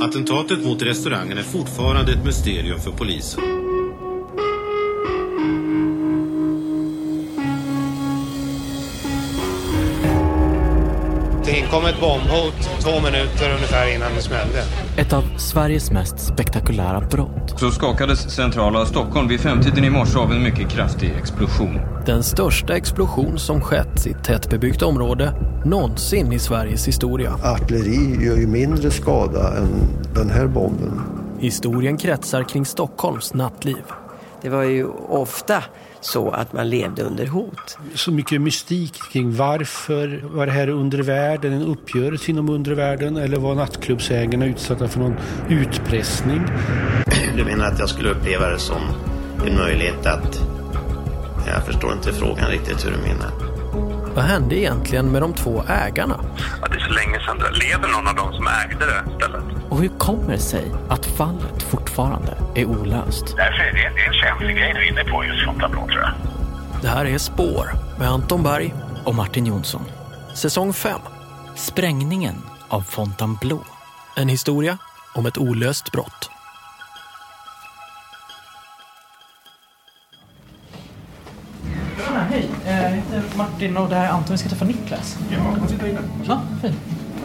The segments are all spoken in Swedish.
Attentatet mot restaurangen är fortfarande ett mysterium för polisen. Det inkom ett bombhot två minuter ungefär innan det smällde. Ett av Sveriges mest spektakulära brott. Så skakades centrala Stockholm vid femtiden i morse av en mycket kraftig explosion. Den största explosion som skett i ett tättbebyggt område någonsin i Sveriges historia. Artilleri gör ju mindre skada än den här bomben. Historien kretsar kring Stockholms nattliv. Det var ju ofta så att man levde under hot. Så mycket mystik kring varför var det här undervärlden, en uppgörelse inom undervärlden eller var nattklubbsägarna utsatta för någon utpressning? Du menar att jag skulle uppleva det som en möjlighet att... Jag förstår inte frågan riktigt hur du menar. Vad hände egentligen med de två ägarna? Ja, det är så länge sedan. Lever någon av dem som ägde det stället? Och hur kommer det sig att fallet fortfarande är olöst? Därför är det, det är en känslig grej du är inne på just Fontainebleau tror jag. Det här är Spår med Anton Berg och Martin Jonsson. Säsong 5. Sprängningen av Fontainebleau. En historia om ett olöst brott. Martin och det här är Anton. Vi ska träffa Niklas. Ja, han sitter inne. Ja, fint.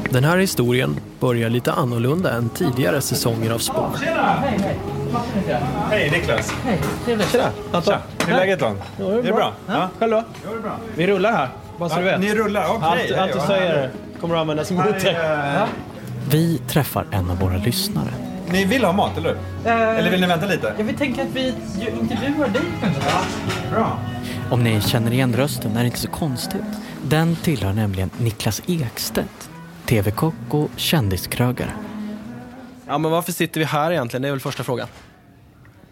Den här historien börjar lite annorlunda än tidigare säsonger av Spår. Tjena! Hej, hej. Martin heter jag. Hej, Niklas. Hej, trevligt. Tjena, Anton. Hur är läget då? Jo, det är bra. bra? Ja, Själv då? Jo, det är bra. Vi rullar här, bara så Ja, du vet. ni rullar, okej. Allt, allt du säger kommer att användas emot dig. Ja. Vi träffar en av våra lyssnare. Ni vill ha mat, eller hur? Eller vill ni vänta lite? Jag vill tänka att vi ju- intervjuar dig kanske. Bra. Om ni känner igen rösten är det inte så konstigt. Den tillhör nämligen Niklas Ekstedt, tv-kock och kändiskrögare. Ja, men varför sitter vi här egentligen? Det är väl första frågan.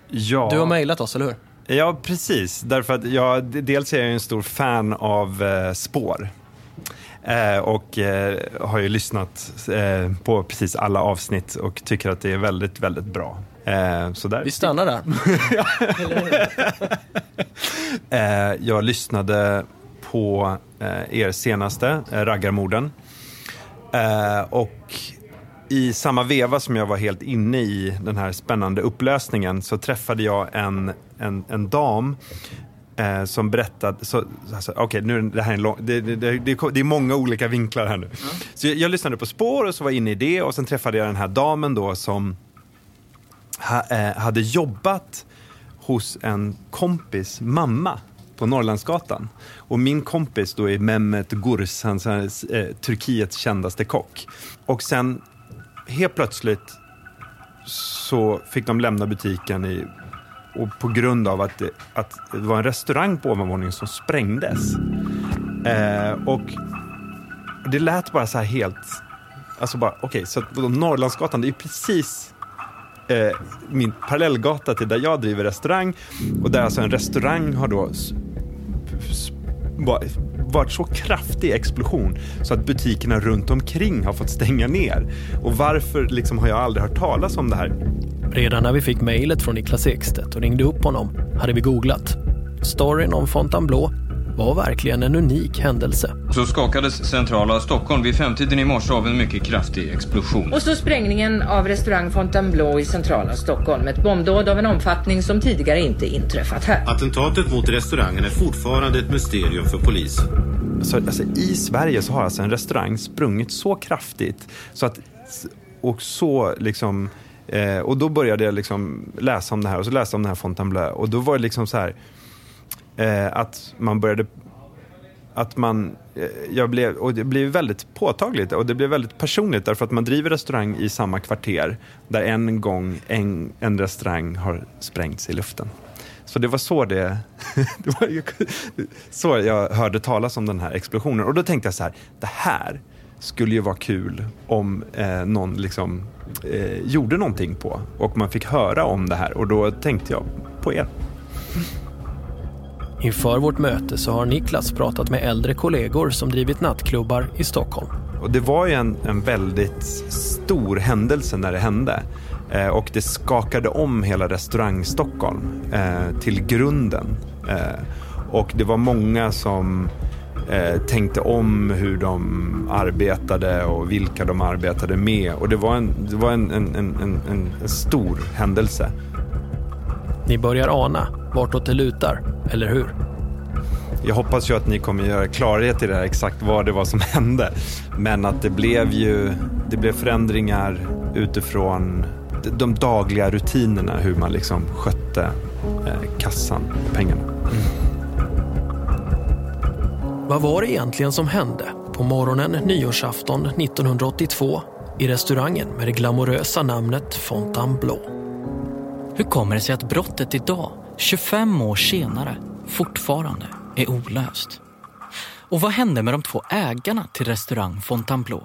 Ja. Du har mejlat oss, eller hur? Ja, precis. Därför att jag, dels är jag en stor fan av eh, spår. Eh, och eh, har ju lyssnat eh, på precis alla avsnitt och tycker att det är väldigt, väldigt bra. Eh, så där. Vi stannar där. Eh, jag lyssnade på eh, er senaste, eh, Raggarmorden. Och i samma veva som jag var helt inne i den här spännande upplösningen så träffade jag en, en, en dam eh, som berättade, så, alltså, nu det här är lång, det, det, det, det, är många olika vinklar här nu. Så jag, jag lyssnade på spår och så var inne i det och sen träffade jag den här damen då som ha, eh, hade jobbat hos en kompis mamma på Norrlandsgatan. Och min kompis då är Mehmet Gurs, han är eh, Turkiets kändaste kock. Och sen helt plötsligt så fick de lämna butiken i, och på grund av att det, att det var en restaurang på ovanvåningen som sprängdes. Eh, och det lät bara så här helt... Alltså bara, okej, okay, så att Norrlandsgatan, det är precis eh, min parallellgata till där jag driver restaurang. Och där alltså en restaurang har då varit så kraftig explosion så att butikerna runt omkring har fått stänga ner. Och varför liksom har jag aldrig hört talas om det här? Redan när vi fick mejlet från Niklas Ekstedt och ringde upp honom hade vi googlat. Storyn om Fontainebleau var verkligen en unik händelse. Så skakades centrala Stockholm vid femtiden i morse av en mycket kraftig explosion. Och så sprängningen av restaurang Fontainebleau i centrala Stockholm. Ett bombdåd av en omfattning som tidigare inte inträffat här. Attentatet mot restaurangen är fortfarande ett mysterium för polisen. Så, alltså, I Sverige så har alltså en restaurang sprungit så kraftigt så att, och så liksom eh, och då började jag liksom läsa om det här och så läste jag om den här Fontainebleau och då var det liksom så här eh, att man började att man, eh, jag blev, och det blev väldigt påtagligt och det blev väldigt personligt därför att man driver restaurang i samma kvarter där en gång en, en restaurang har sprängts i luften. Så det var så det, det var, ju- så jag hörde talas om den här explosionen och då tänkte jag så här, det här skulle ju vara kul om eh, någon liksom eh, gjorde någonting på och man fick höra om det här och då tänkte jag på er. Inför vårt möte så har Niklas pratat med äldre kollegor som drivit nattklubbar i Stockholm. Och det var ju en, en väldigt stor händelse när det hände. Eh, och det skakade om hela restaurang Stockholm eh, till grunden. Eh, och det var många som eh, tänkte om hur de arbetade och vilka de arbetade med. Och det var en, det var en, en, en, en stor händelse. Ni börjar ana vartåt det lutar, eller hur? Jag hoppas ju att ni kommer göra klarhet i det här exakt vad det var som hände. Men att det blev ju det blev förändringar utifrån de dagliga rutinerna hur man liksom skötte eh, kassan och pengarna. Vad var det egentligen som hände på morgonen nyårsafton 1982 i restaurangen med det glamorösa namnet Fontainebleau? Hur kommer det sig att brottet idag, 25 år senare, fortfarande är olöst? Och vad hände med de två ägarna till restaurang Fontainebleau?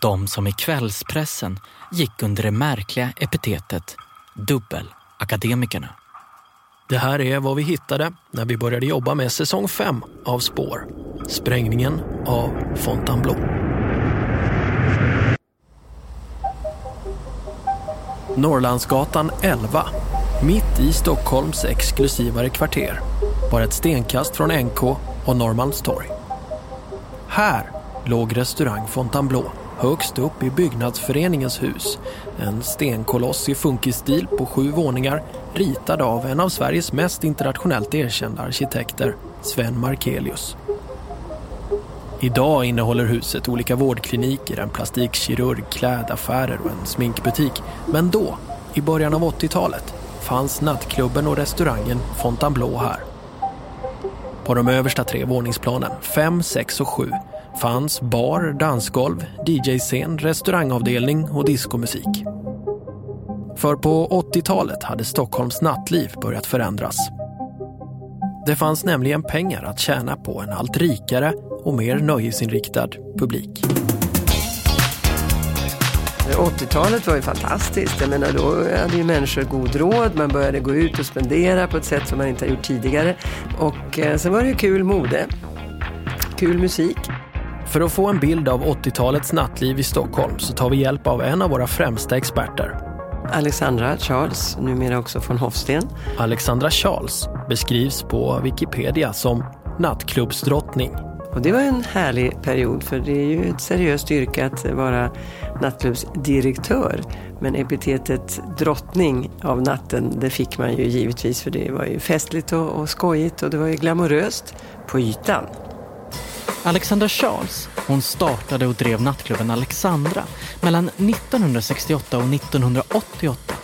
De som i kvällspressen gick under det märkliga epitetet dubbelakademikerna. Det här är vad vi hittade när vi började jobba med säsong 5 av Spår. Sprängningen av Fontainebleau. Norrlandsgatan 11, mitt i Stockholms exklusivare kvarter, bara ett stenkast från NK och Norrmalmstorg. Här låg restaurang Fontainebleau högst upp i byggnadsföreningens hus. En stenkoloss i funkisstil på sju våningar ritad av en av Sveriges mest internationellt erkända arkitekter, Sven Markelius. Idag innehåller huset olika vårdkliniker, en plastikkirurg, klädaffärer och en sminkbutik. Men då, i början av 80-talet, fanns nattklubben och restaurangen Fontainebleau här. På de översta tre våningsplanen, 5, 6 och 7, fanns bar, dansgolv, DJ-scen, restaurangavdelning och diskomusik. För på 80-talet hade Stockholms nattliv börjat förändras. Det fanns nämligen pengar att tjäna på en allt rikare och mer nöjesinriktad publik. 80-talet var ju fantastiskt. Jag menar, då hade ju människor god råd. Man började gå ut och spendera på ett sätt som man inte har gjort tidigare. Och eh, sen var det ju kul mode. Kul musik. För att få en bild av 80-talets nattliv i Stockholm så tar vi hjälp av en av våra främsta experter. Alexandra Charles, numera också från Hofsten. Alexandra Charles beskrivs på Wikipedia som nattklubbsdrottning. Och det var en härlig period för det är ju ett seriöst yrke att vara nattklubbsdirektör. Men epitetet drottning av natten det fick man ju givetvis för det var ju festligt och, och skojigt och det var ju glamoröst på ytan. Alexandra Charles, hon startade och drev nattklubben Alexandra mellan 1968 och 1988.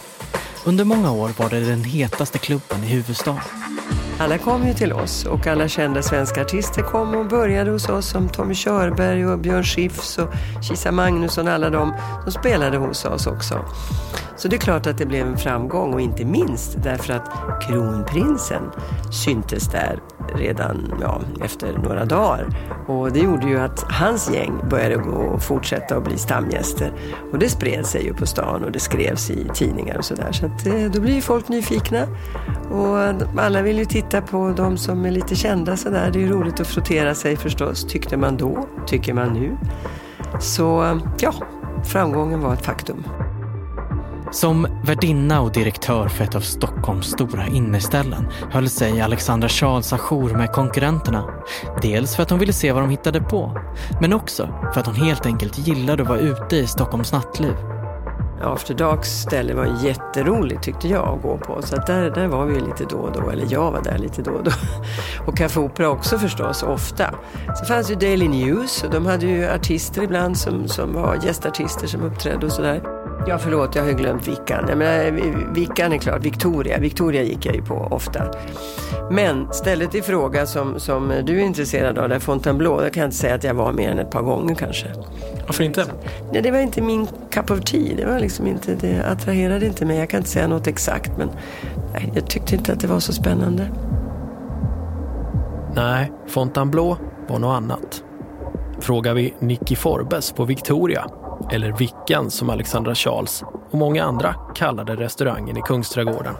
Under många år var det den hetaste klubben i huvudstaden. Alla kom ju till oss och alla kända svenska artister kom och började hos oss som Tommy Körberg och Björn Skifs och Kisa Magnusson alla de som spelade hos oss också. Så det är klart att det blev en framgång och inte minst därför att kronprinsen syntes där redan ja, efter några dagar. Och det gjorde ju att hans gäng började gå och fortsätta att bli stamgäster. Och det spred sig ju på stan och det skrevs i tidningar och sådär. Så att eh, då blir ju folk nyfikna. Och alla vill ju titta Titta på de som är lite kända sådär. Det är ju roligt att frottera sig förstås. Tyckte man då, tycker man nu. Så ja, framgången var ett faktum. Som värdinna och direktör för ett av Stockholms stora inneställen höll sig Alexandra Charles ajour med konkurrenterna. Dels för att hon ville se vad de hittade på, men också för att hon helt enkelt gillade att vara ute i Stockholms nattliv. After Darks ställe var jätteroligt tyckte jag att gå på. Så att där, där var vi lite då och då, eller jag var där lite då och då. Och Café Opera också förstås, ofta. Så fanns ju Daily News och de hade ju artister ibland som, som var gästartister som uppträdde och sådär. Ja, förlåt, jag har ju glömt Vickan. Jag menar, Vickan är klart, Victoria. Victoria gick jag ju på ofta. Men stället i fråga som, som du är intresserad av, där Fontainebleau, där kan jag inte säga att jag var mer än ett par gånger kanske. Varför inte? Nej, det var inte min cup of tea. Det var liksom inte, det attraherade inte mig. Jag kan inte säga något exakt, men nej, jag tyckte inte att det var så spännande. Nej, Fontainebleau var något annat. Frågar vi Nicky Forbes på Victoria, eller Vickan som Alexandra Charles och många andra kallade restaurangen i Kungsträdgården,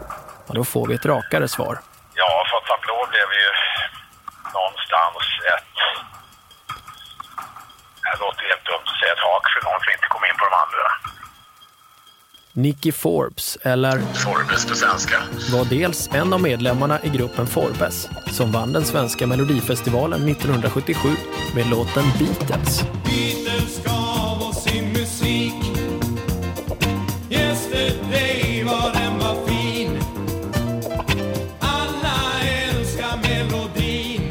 ja, då får vi ett rakare svar. Ja, Fontainebleau blev ju någonstans ett... Det låter helt dumt att säga ett hak för någon som inte kom in på de andra. Nicky Forbes, eller Forbes på svenska. var dels en av medlemmarna i gruppen Forbes som vann den svenska melodifestivalen 1977 med låten Beatles. Beatles musik Yesterday var den var fin Alla älskar melodin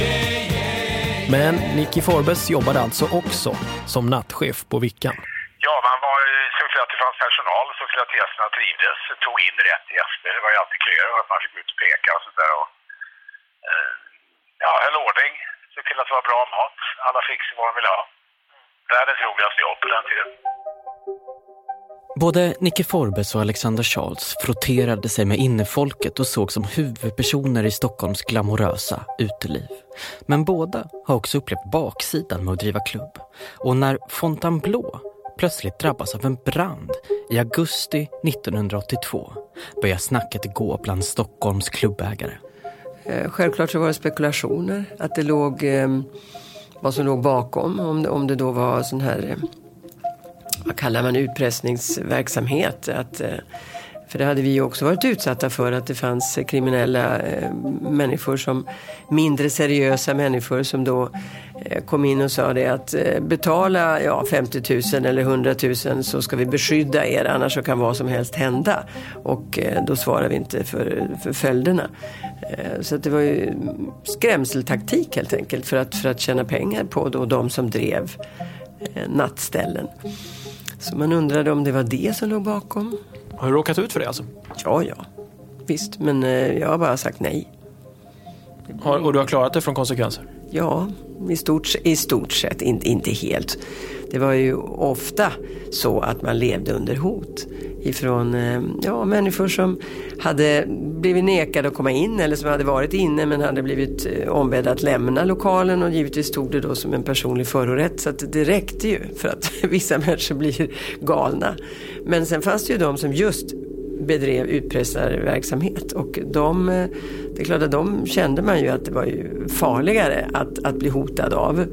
Yeah, yeah Men Nicky Forbes jobbade alltså också som nattchef på Vickan. Ja, man var såg till att det fanns personal, såg till att gästerna trivdes, tog in rätt gäster. Det var ju alltid köer och att man fick ut och peka och sådär. Och, eh, ja, höll ordning, såg till att det var bra mat. Alla fick vad de ville ha. Världens roligaste jobb på den tiden. Både Nicky Forbes och Alexander Charles frotterade sig med innefolket och såg som huvudpersoner i Stockholms glamorösa uteliv. Men båda har också upplevt baksidan med att driva klubb. Och när Fontainebleau plötsligt drabbas av en brand i augusti 1982 börjar snacket gå bland Stockholms klubbägare. Eh, Självklart så var det spekulationer, att det låg, eh, vad som låg bakom. Om det, om det då var sån här, eh, vad kallar man utpressningsverksamhet. Att, eh, för det hade vi ju också varit utsatta för, att det fanns kriminella eh, människor som, mindre seriösa människor som då eh, kom in och sa det att eh, betala ja, 50 000 eller 100 000 så ska vi beskydda er annars så kan vad som helst hända. Och då svarar vi inte för, för följderna. Så att det var ju skrämseltaktik helt enkelt för att, för att tjäna pengar på då de som drev nattställen. Så man undrade om det var det som låg bakom. Har du råkat ut för det alltså? Ja, ja. Visst, men eh, jag har bara sagt nej. Har, och du har klarat dig från konsekvenser? Ja, i stort, i stort sett. Inte, inte helt. Det var ju ofta så att man levde under hot ifrån eh, ja, människor som hade blivit nekade att komma in eller som hade varit inne men hade blivit eh, ombedda att lämna lokalen och givetvis stod det då som en personlig förorätt så att det räckte ju för att vissa människor blir galna. Men sen fanns det ju de som just bedrev utpressarverksamhet och de, eh, det är klart att de kände man ju att det var ju farligare att, att bli hotad av.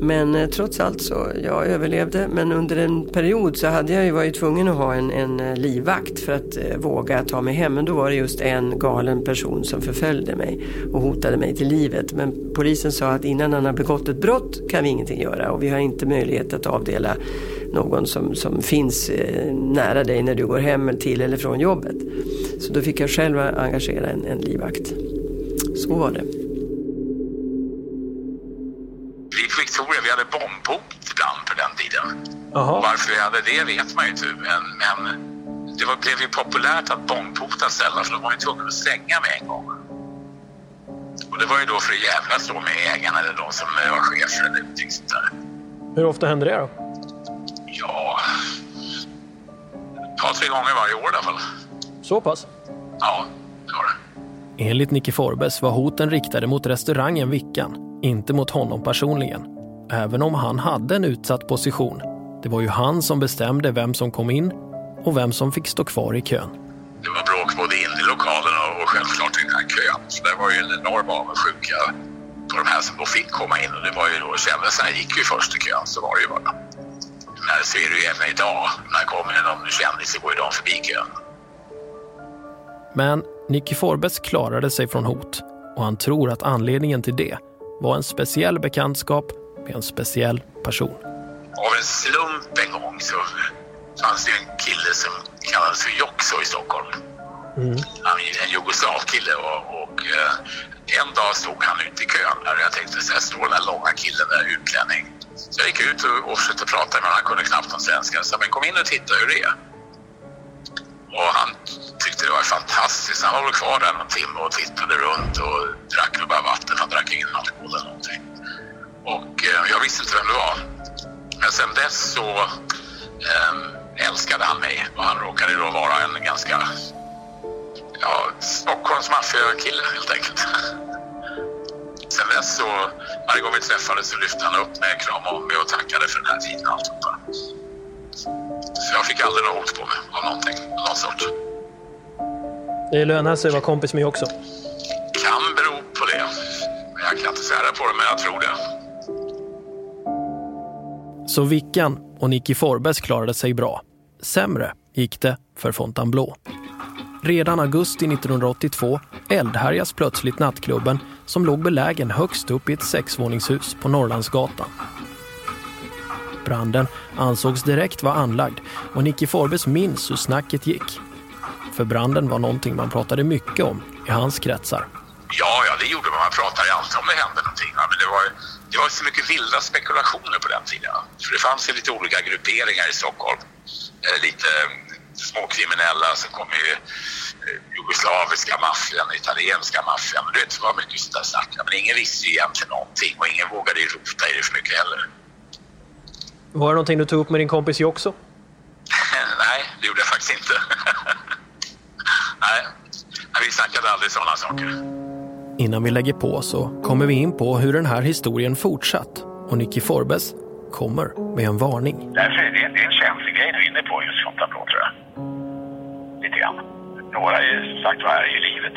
Men eh, trots allt så, jag överlevde. Men under en period så hade jag ju varit tvungen att ha en, en eh, livvakt för att eh, våga ta mig hem. Men då var det just en galen person som förföljde mig och hotade mig till livet. Men polisen sa att innan han har begått ett brott kan vi ingenting göra och vi har inte möjlighet att avdela någon som, som finns eh, nära dig när du går hem till eller från jobbet. Så då fick jag själv engagera en, en livvakt. Så var det. Hade bombhot ibland på den tiden. Jaha. Varför vi hade det vet man ju inte. Men, men det var, blev ju populärt att bombhota ställen för de var ju tvungna att stänga med en gång. Och det var ju då för att jävlas då med ägarna eller de som var chefer eller någonting sånt där. Hur ofta händer det då? Ja, ett par, tre gånger varje år i alla fall. Så pass? Ja, det var det. Enligt Nicky Forbes var hoten riktade mot restaurangen Vickan, inte mot honom personligen. Även om han hade en utsatt position. Det var ju han som bestämde vem som kom in och vem som fick stå kvar i kön. Det var bråk både inne i lokalen och, självklart i den här kön. Så det var ju en enorm avundsjuka på de här som då fick komma in. Och det var ju då kändisarna gick ju först i kön, så var det ju bara. Men så är det ju även idag. När kommer det någon kändis så går ju de förbi kön. Men Nicky Forbes klarade sig från hot och han tror att anledningen till det var en speciell bekantskap med en speciell person. Av en slump en gång så fanns det en kille som kallades för Joxo i Stockholm. Han är en jugoslav-kille och, och eh, en dag stod han ute i kön där och jag tänkte så här står den där långa killen där utlänning. Så jag gick ut och, och försökte prata med honom, han kunde knappt någon svenska. Så men kom in och titta hur det är. Och han tyckte det var fantastiskt. Han var väl kvar där någon timme och tittade runt och drack väl bara vatten. Han drack ingen alkohol jag visste inte vem det var. Men sen dess så eh, älskade han mig och han råkade då vara en ganska ja, Stockholms maffiakille helt enkelt. Sen dess så, varje gång vi träffades så lyfte han upp mig, kramade om mig och tackade för den här tiden och alltihopa. Så jag fick aldrig något hot på mig av någonting, någon sort. Det lönar sig att vara kompis med också. Kan bero på det. Jag kan inte svära på det, men jag tror det. Så Vickan och Nicky Forbes klarade sig bra. Sämre gick det för Fontainebleau. Redan augusti 1982 eldhärjas plötsligt nattklubben som låg belägen högst upp i ett sexvåningshus på Norrlandsgatan. Branden ansågs direkt vara anlagd och Nicky Forbes minns hur snacket gick. För branden var någonting man pratade mycket om i hans kretsar. Ja, ja, det gjorde man. Man pratade alltid om det hände någonting. va. Men det var, det var så mycket vilda spekulationer på den tiden. För det fanns ju lite olika grupperingar i Stockholm. Eh, lite eh, småkriminella som kom ju eh, jugoslaviska maffian, italienska maffian. Du vet, det var mycket sånt där snack. Men ingen visste ju egentligen någonting och ingen vågade ju rota i det för mycket heller. Var det någonting du tog upp med din kompis Joxo? Nej, det gjorde jag faktiskt inte. Nej, vi snackade aldrig sådana saker. Innan vi lägger på så kommer vi in på hur den här historien fortsatt och Nicky Forbes kommer med en varning. Därför är det, det är en känslig grej du är inne på just Fontainebleau tror jag. Lite grann. Några är ju som sagt var här i livet.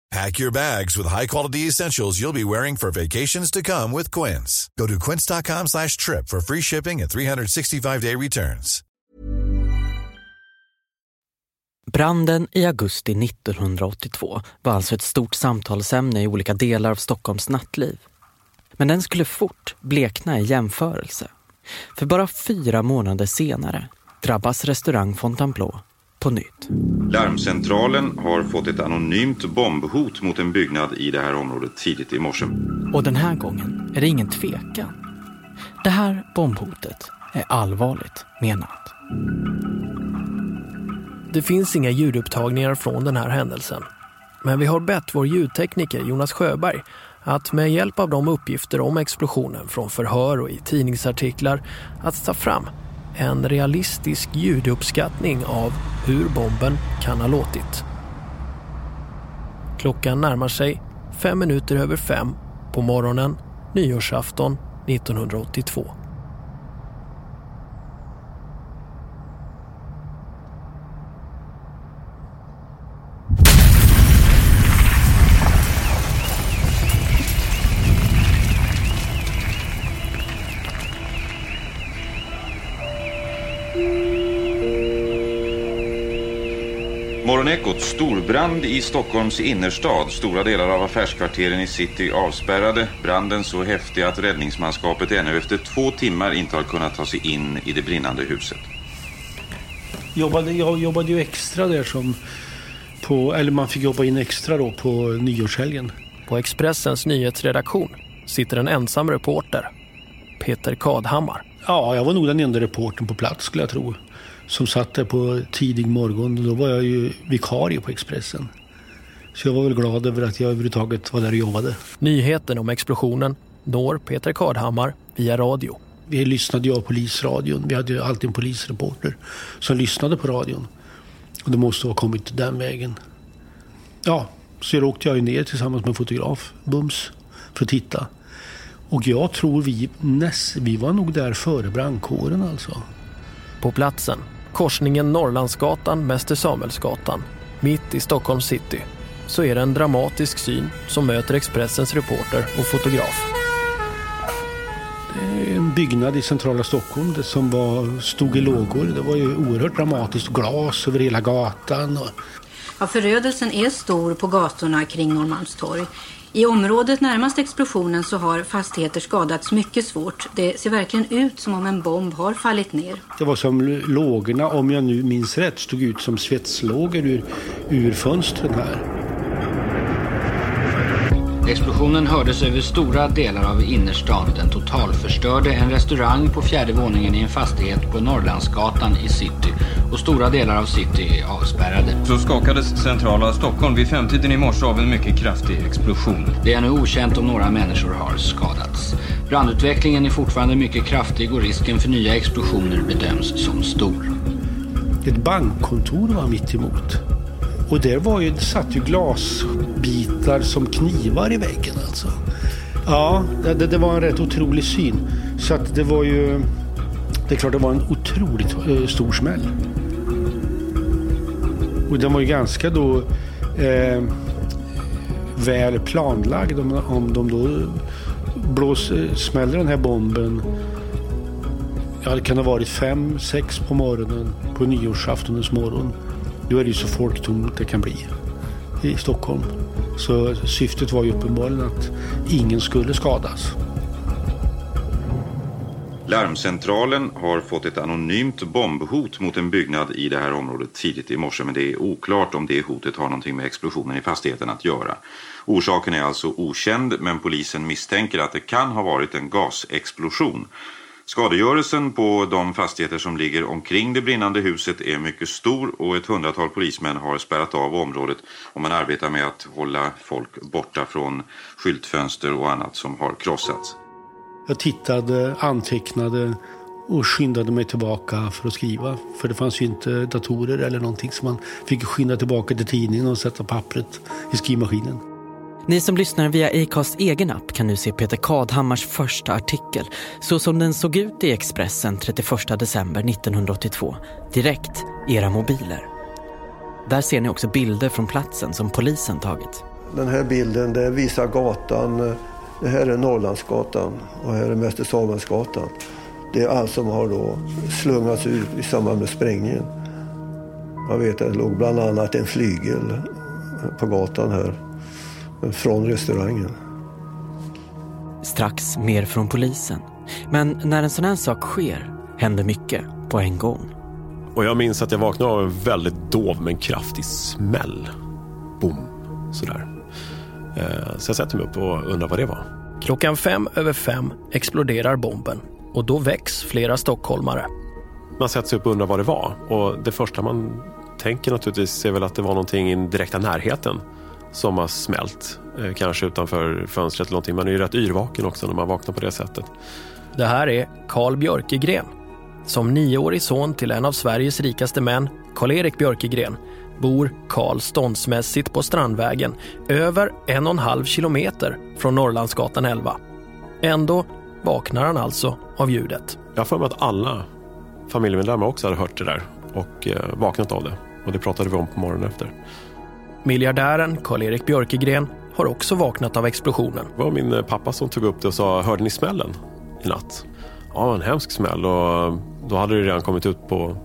Pack your bags with high-quality essentials you'll be wearing for vacations to come with Quince. Go to quince.com slash trip for free shipping and 365-day returns. Branden i augusti 1982 var alltså ett stort samtalsämne i olika delar av Stockholms nattliv. Men den skulle fort blekna i jämförelse. För bara fyra månader senare drabbas restaurang Fontainebleau på nytt. Larmcentralen har fått ett anonymt bombhot mot en byggnad i det här området tidigt i morse. Och den här gången är det ingen tvekan. Det här bombhotet är allvarligt menat. Det finns inga ljudupptagningar från den här händelsen. Men vi har bett vår ljudtekniker Jonas Sjöberg att med hjälp av de uppgifter om explosionen från förhör och i tidningsartiklar att ta fram en realistisk ljuduppskattning av hur bomben kan ha låtit. Klockan närmar sig fem minuter över fem på morgonen nyårsafton 1982. Morgonekot, storbrand i Stockholms innerstad. Stora delar av affärskvarteren i city avspärrade. Branden så häftig att räddningsmanskapet ännu efter två timmar inte har kunnat ta sig in i det brinnande huset. Jobbade, jag jobbade ju extra där som på, eller man fick jobba in extra då på nyårshelgen. På Expressens nyhetsredaktion sitter en ensam reporter, Peter Kadhammar. Ja, jag var nog den enda reportern på plats skulle jag tro. Som satt där på tidig morgon. Då var jag ju vikarie på Expressen. Så jag var väl glad över att jag överhuvudtaget var där och jobbade. Nyheten om explosionen når Peter Kadhammar via radio. Vi lyssnade ju av polisradion. Vi hade ju alltid en polisreporter som lyssnade på radion. Och det måste ha kommit den vägen. Ja, så jag åkte jag ju ner tillsammans med en fotograf, Bums, för att titta. Och jag tror vi, näst, vi var nog där före brandkåren alltså. På platsen, korsningen Norrlandsgatan Mäster Samuelsgatan, mitt i Stockholms city, så är det en dramatisk syn som möter Expressens reporter och fotograf. Det är en byggnad i centrala Stockholm det som var, stod i lågor. Det var ju oerhört dramatiskt. Glas över hela gatan. Och Ja, förödelsen är stor på gatorna kring Norrmalmstorg. I området närmast explosionen så har fastigheter skadats mycket svårt. Det ser verkligen ut som om en bomb har fallit ner. Det var som lågorna, om jag nu minns rätt, stod ut som svetslågor ur, ur fönstren här. Explosionen hördes över stora delar av innerstan. Den totalförstörde en restaurang på fjärde våningen i en fastighet på Norrlandsgatan i city. Och stora delar av city är avspärrade. Så skakades centrala Stockholm vid femtiden i morse av en mycket kraftig explosion. Det är nu okänt om några människor har skadats. Brandutvecklingen är fortfarande mycket kraftig och risken för nya explosioner bedöms som stor. Ett bankkontor var mitt emot. Och där var ju, det satt ju glasbitar som knivar i väggen alltså. Ja, det, det var en rätt otrolig syn. Så att det var ju... Det är klart det var en otroligt eh, stor smäll. Och den var ju ganska då eh, väl planlagd om, om de då blås, eh, smäller den här bomben. Ja, det kan ha varit fem, sex på morgonen på nyårsaftonens morgon. Då är det ju så folktomt det kan bli i Stockholm. Så syftet var ju uppenbarligen att ingen skulle skadas. Larmcentralen har fått ett anonymt bombhot mot en byggnad i det här området tidigt i morse men det är oklart om det hotet har någonting med explosionen i fastigheten att göra. Orsaken är alltså okänd men polisen misstänker att det kan ha varit en gasexplosion. Skadegörelsen på de fastigheter som ligger omkring det brinnande huset är mycket stor och ett hundratal polismän har spärrat av området och man arbetar med att hålla folk borta från skyltfönster och annat som har krossats. Jag tittade, antecknade och skyndade mig tillbaka för att skriva. För det fanns ju inte datorer eller någonting så man fick skynda tillbaka till tidningen och sätta pappret i skrivmaskinen. Ni som lyssnar via Acasts egen app kan nu se Peter Kadhammars första artikel så som den såg ut i Expressen 31 december 1982, direkt i era mobiler. Där ser ni också bilder från platsen som polisen tagit. Den här bilden det visar gatan. Det här är Norrlandsgatan och här är Mäster Samuelsgatan. Det är allt som har då slungats ut i samband med sprängningen. Jag vet att det låg bland annat en flygel på gatan här från restaurangen. Strax mer från polisen. Men när en sån här sak sker händer mycket på en gång. Och jag minns att jag vaknade av en väldigt dov men kraftig smäll. Boom, sådär. Eh, Så jag sätter mig upp och undrar vad det var. Klockan fem över fem exploderar bomben och då väcks flera stockholmare. Man sätter sig upp och undrar vad det var. Och det första man tänker naturligtvis är väl att det var någonting i den direkta närheten som har smält. Eh, Kanske utanför fönstret eller någonting. Man är ju rätt yrvaken också när man vaknar på det sättet. Det här är Carl Björkegren. Som nioårig son till en av Sveriges rikaste män, Karl-Erik Björkegren, bor Karl ståndsmässigt på Strandvägen över en och en halv kilometer från Norrlandsgatan 11. Ändå vaknar han alltså av ljudet. Jag mig att alla familjemedlemmar också hade hört det där och eh, vaknat av det. Och det pratade vi om på morgonen efter. Miljardären Karl-Erik Björkegren har också vaknat av explosionen. Det var min eh, pappa som tog upp det och sa, hörde ni smällen i natt? Ja, en hemsk smäll och då hade det redan kommit ut på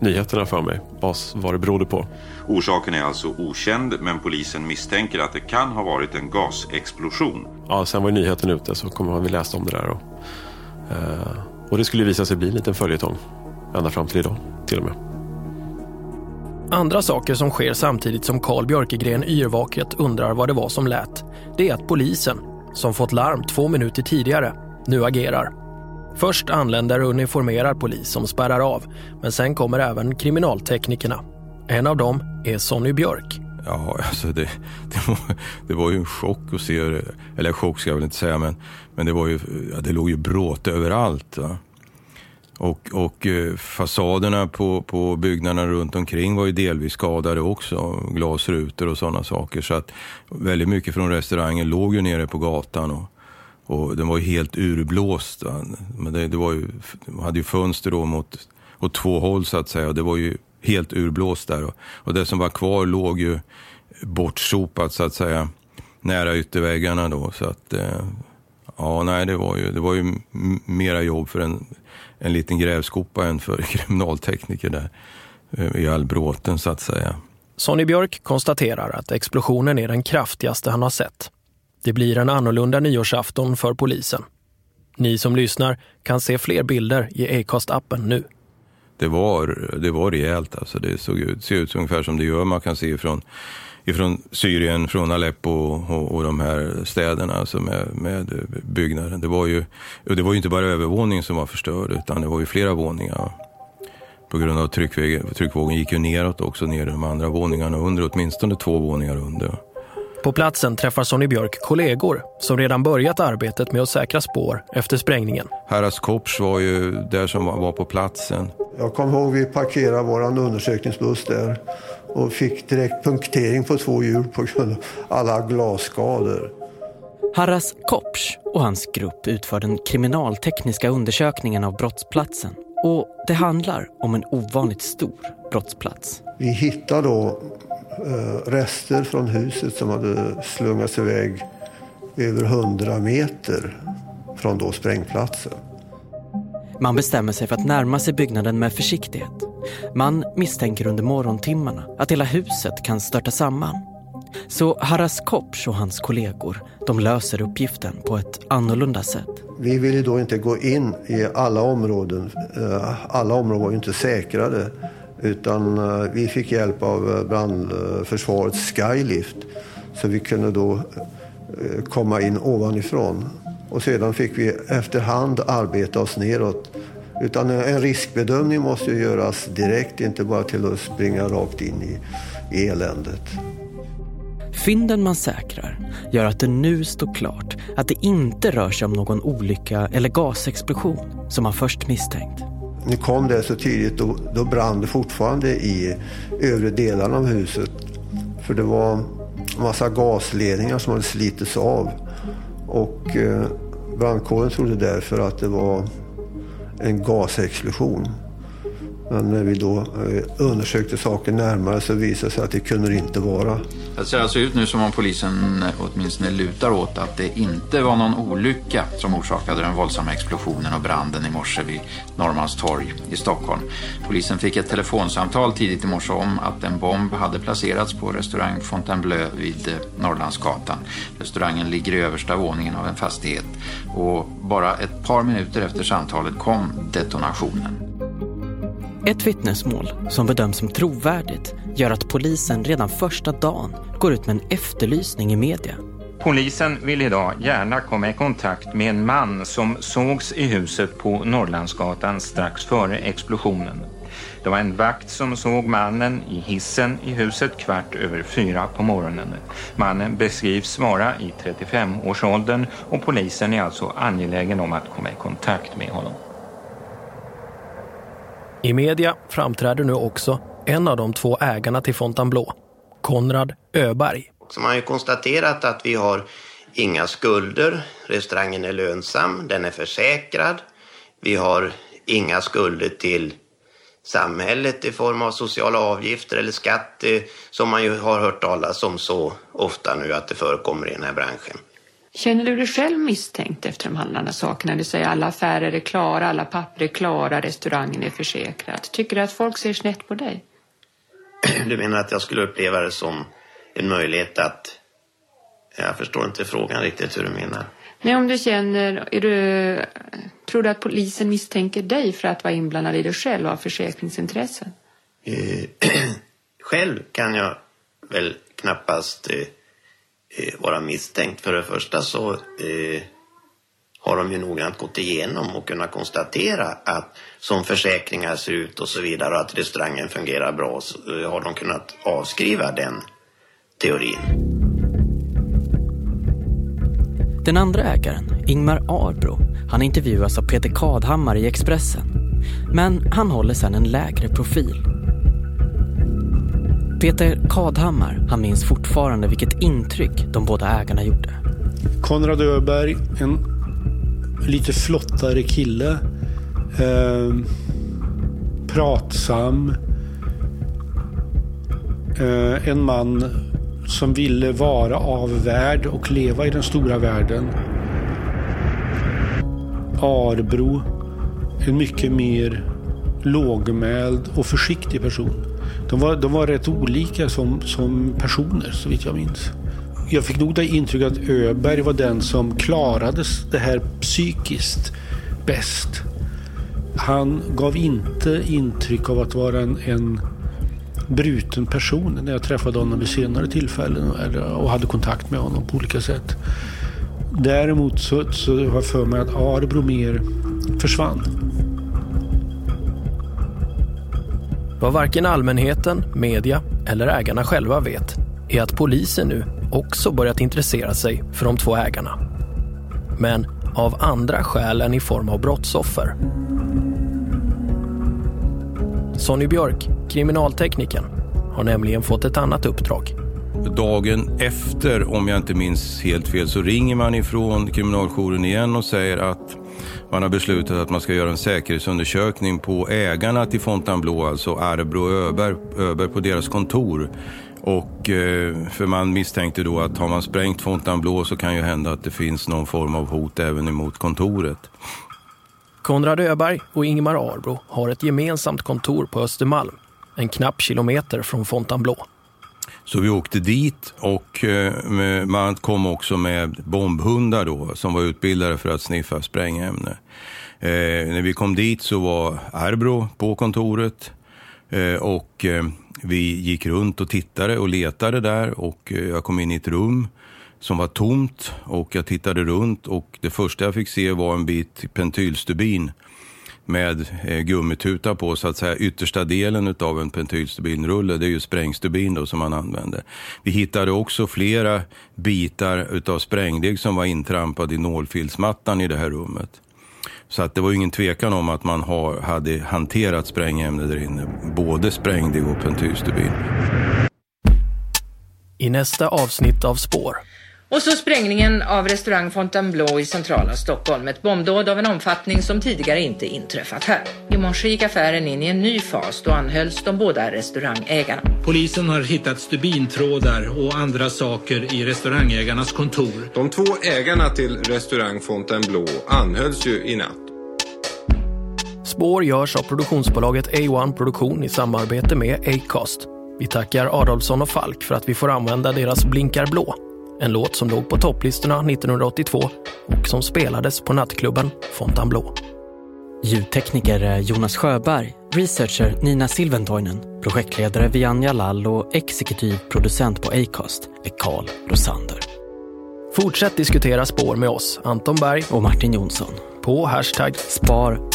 nyheterna för mig vad, vad det berodde på. Orsaken är alltså okänd men polisen misstänker att det kan ha varit en gasexplosion. Ja, sen var nyheten ute så kommer vi läst om det där. Och, eh, och det skulle visa sig bli en liten följetong ända fram till idag till och med. Andra saker som sker samtidigt som Carl Björkegren yrvaket undrar vad det var som lät, det är att polisen, som fått larm två minuter tidigare, nu agerar. Först anländer uniformerad polis som spärrar av, men sen kommer även kriminalteknikerna. En av dem är Sonny Björk. Ja, alltså det, det, var, det var ju en chock att se, eller chock ska jag väl inte säga, men, men det, var ju, ja, det låg ju bråte överallt. Va? Och, och eh, fasaderna på, på byggnaderna runt omkring var ju delvis skadade också, glasrutor och sådana saker. Så att väldigt mycket från restaurangen låg ju nere på gatan och, och den var ju helt urblåst. Men det, det var ju, hade ju fönster då mot, åt två håll så att säga och det var ju helt urblåst där. Och, och det som var kvar låg ju bortsopat så att säga nära ytterväggarna då. Så att, eh, ja nej det var ju, det var ju mera jobb för en, en liten grävskopa än för kriminaltekniker där eh, i all bråten så att säga. Sonny Björk konstaterar att explosionen är den kraftigaste han har sett. Det blir en annorlunda nyårsafton för polisen. Ni som lyssnar kan se fler bilder i Acast-appen nu. Det var, det var rejält alltså. Det såg ut, ser ut ungefär som det gör man kan se ifrån, ifrån Syrien, från Aleppo och, och de här städerna alltså med, med byggnaden. Det var, ju, och det var ju inte bara övervåningen som var förstörd utan det var ju flera våningar. På grund av tryckväg, tryckvågen gick ju neråt också, ner i de andra våningarna under, åtminstone två våningar under. På platsen träffar Sonny Björk kollegor som redan börjat arbetet med att säkra spår efter sprängningen. Harras Kopsch var ju där som var, var på platsen. Jag kommer ihåg vi parkerade vår undersökningsbuss där och fick direkt punktering på två hjul på grund av alla glasskador. Harras Kopsch och hans grupp utför den kriminaltekniska undersökningen av brottsplatsen. Och det handlar om en ovanligt stor brottsplats. Vi hittade då eh, rester från huset som hade slungats iväg över 100 meter från då sprängplatsen. Man bestämmer sig för att närma sig byggnaden med försiktighet. Man misstänker under morgontimmarna att hela huset kan störta samman. Så Haras Kopsch och hans kollegor, de löser uppgiften på ett annorlunda sätt. Vi ville då inte gå in i alla områden. Eh, alla områden var ju inte säkrade. Utan eh, vi fick hjälp av eh, brandförsvarets skylift. Så vi kunde då komma in ovanifrån. Och sedan fick vi efterhand arbeta oss neråt. Utan en riskbedömning måste ju göras direkt, inte bara till att springa rakt in i, i eländet. Fynden man säkrar gör att det nu står klart att det inte rör sig om någon olycka eller gasexplosion som man först misstänkt. Nu kom det så tidigt, då, då brann det fortfarande i övre delarna av huset. För det var massa gasledningar som hade slitits av. Och eh, brandkåren trodde därför att det var en gasexplosion. Men när vi då eh, undersökte saken närmare så visade det sig att det kunde det inte vara. Det ser alltså ut nu som om polisen eh, åtminstone lutar åt att det inte var någon olycka som orsakade den våldsamma explosionen och branden i morse vid Norrmalmstorg i Stockholm. Polisen fick ett telefonsamtal tidigt i morse om att en bomb hade placerats på restaurang Fontainebleau vid eh, Norrlandsgatan. Restaurangen ligger i översta våningen av en fastighet och bara ett par minuter efter samtalet kom detonationen. Ett vittnesmål som bedöms som trovärdigt gör att polisen redan första dagen går ut med en efterlysning i media. Polisen vill idag gärna komma i kontakt med en man som sågs i huset på Norrlandsgatan strax före explosionen. Det var en vakt som såg mannen i hissen i huset kvart över fyra på morgonen. Mannen beskrivs vara i 35-årsåldern och polisen är alltså angelägen om att komma i kontakt med honom. I media framträder nu också en av de två ägarna till Fontainebleau, Konrad Öberg. Så man har ju konstaterat att vi har inga skulder, restaurangen är lönsam, den är försäkrad. Vi har inga skulder till samhället i form av sociala avgifter eller skatt som man ju har hört talas om så ofta nu att det förekommer i den här branschen. Känner du dig själv misstänkt efter de handlande sakerna? Du säger alla affärer är klara, alla papper är klara, restaurangen är försäkrad. Tycker du att folk ser snett på dig? Du menar att jag skulle uppleva det som en möjlighet att... Jag förstår inte frågan riktigt hur du menar. Nej, om du känner, är du, tror du att polisen misstänker dig för att vara inblandad i det själv och ha försäkringsintressen? Eh, Själv kan jag väl knappast eh, vara misstänkt. För det första så eh, har de ju noggrant gått igenom och kunnat konstatera att som försäkringar ser ut och så vidare och att restaurangen fungerar bra så eh, har de kunnat avskriva den teorin. Den andra ägaren, Ingmar Arbro, han intervjuas av Peter Kadhammar i Expressen. Men han håller sedan en lägre profil. Peter Kadhammar, han minns fortfarande vilket intryck de båda ägarna gjorde. Konrad Öberg, en lite flottare kille. Eh, pratsam. Eh, en man som ville vara av värld och leva i den stora världen. Arbro, en mycket mer lågmäld och försiktig person. De var, de var rätt olika som, som personer, så vitt jag minns. Jag fick nog det intrycket att Öberg var den som klarade det här psykiskt bäst. Han gav inte intryck av att vara en, en bruten person när jag träffade honom vid senare tillfällen och hade kontakt med honom på olika sätt. Däremot så, så har jag för mig att Arbro mer försvann. Vad varken allmänheten, media eller ägarna själva vet är att polisen nu också börjat intressera sig för de två ägarna. Men av andra skäl än i form av brottsoffer. Sonny Björk, kriminaltekniken, har nämligen fått ett annat uppdrag. Dagen efter, om jag inte minns helt fel, så ringer man ifrån kriminaljouren igen och säger att man har beslutat att man ska göra en säkerhetsundersökning på ägarna till Fontainebleau, alltså Arbro och Öberg, Öberg på deras kontor. Och eh, för man misstänkte då att har man sprängt Fontainebleau så kan ju hända att det finns någon form av hot även emot kontoret. Konrad Öberg och Ingmar Arbro har ett gemensamt kontor på Östermalm, en knapp kilometer från Fontainebleau. Så vi åkte dit och eh, man kom också med bombhundar då som var utbildade för att sniffa sprängämne. Eh, när vi kom dit så var Arbro på kontoret eh, och vi gick runt och tittade och letade där och jag kom in i ett rum som var tomt och jag tittade runt och det första jag fick se var en bit pentylstubin med eh, gummituta på så att säga yttersta delen av en pentylstubinrulle. Det är ju sprängstubin då som man använde. Vi hittade också flera bitar utav sprängdeg som var intrampad i nålfilsmattan i det här rummet. Så att det var ingen tvekan om att man har, hade hanterat sprängämne där inne. Både sprängdeg och pentylstubin. I nästa avsnitt av Spår och så sprängningen av restaurang Fontainebleau i centrala Stockholm. Ett bombdåd av en omfattning som tidigare inte inträffat här. I morse gick affären in i en ny fas. Då anhölls de båda restaurangägarna. Polisen har hittat stubintrådar och andra saker i restaurangägarnas kontor. De två ägarna till restaurang Fontainebleau anhölls ju i natt. Spår görs av produktionsbolaget A1 Produktion i samarbete med Acast. Vi tackar Adolfsson och Falk för att vi får använda deras Blinkar blå en låt som låg på topplistorna 1982 och som spelades på nattklubben Fontainebleau. Ljudtekniker är Jonas Sjöberg, researcher Nina Silventoinen, projektledare Vianja Lall och exekutiv producent på Acast är Karl Rosander. Fortsätt diskutera spår med oss, Anton Berg och Martin Jonsson på hashtag Spar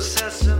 processor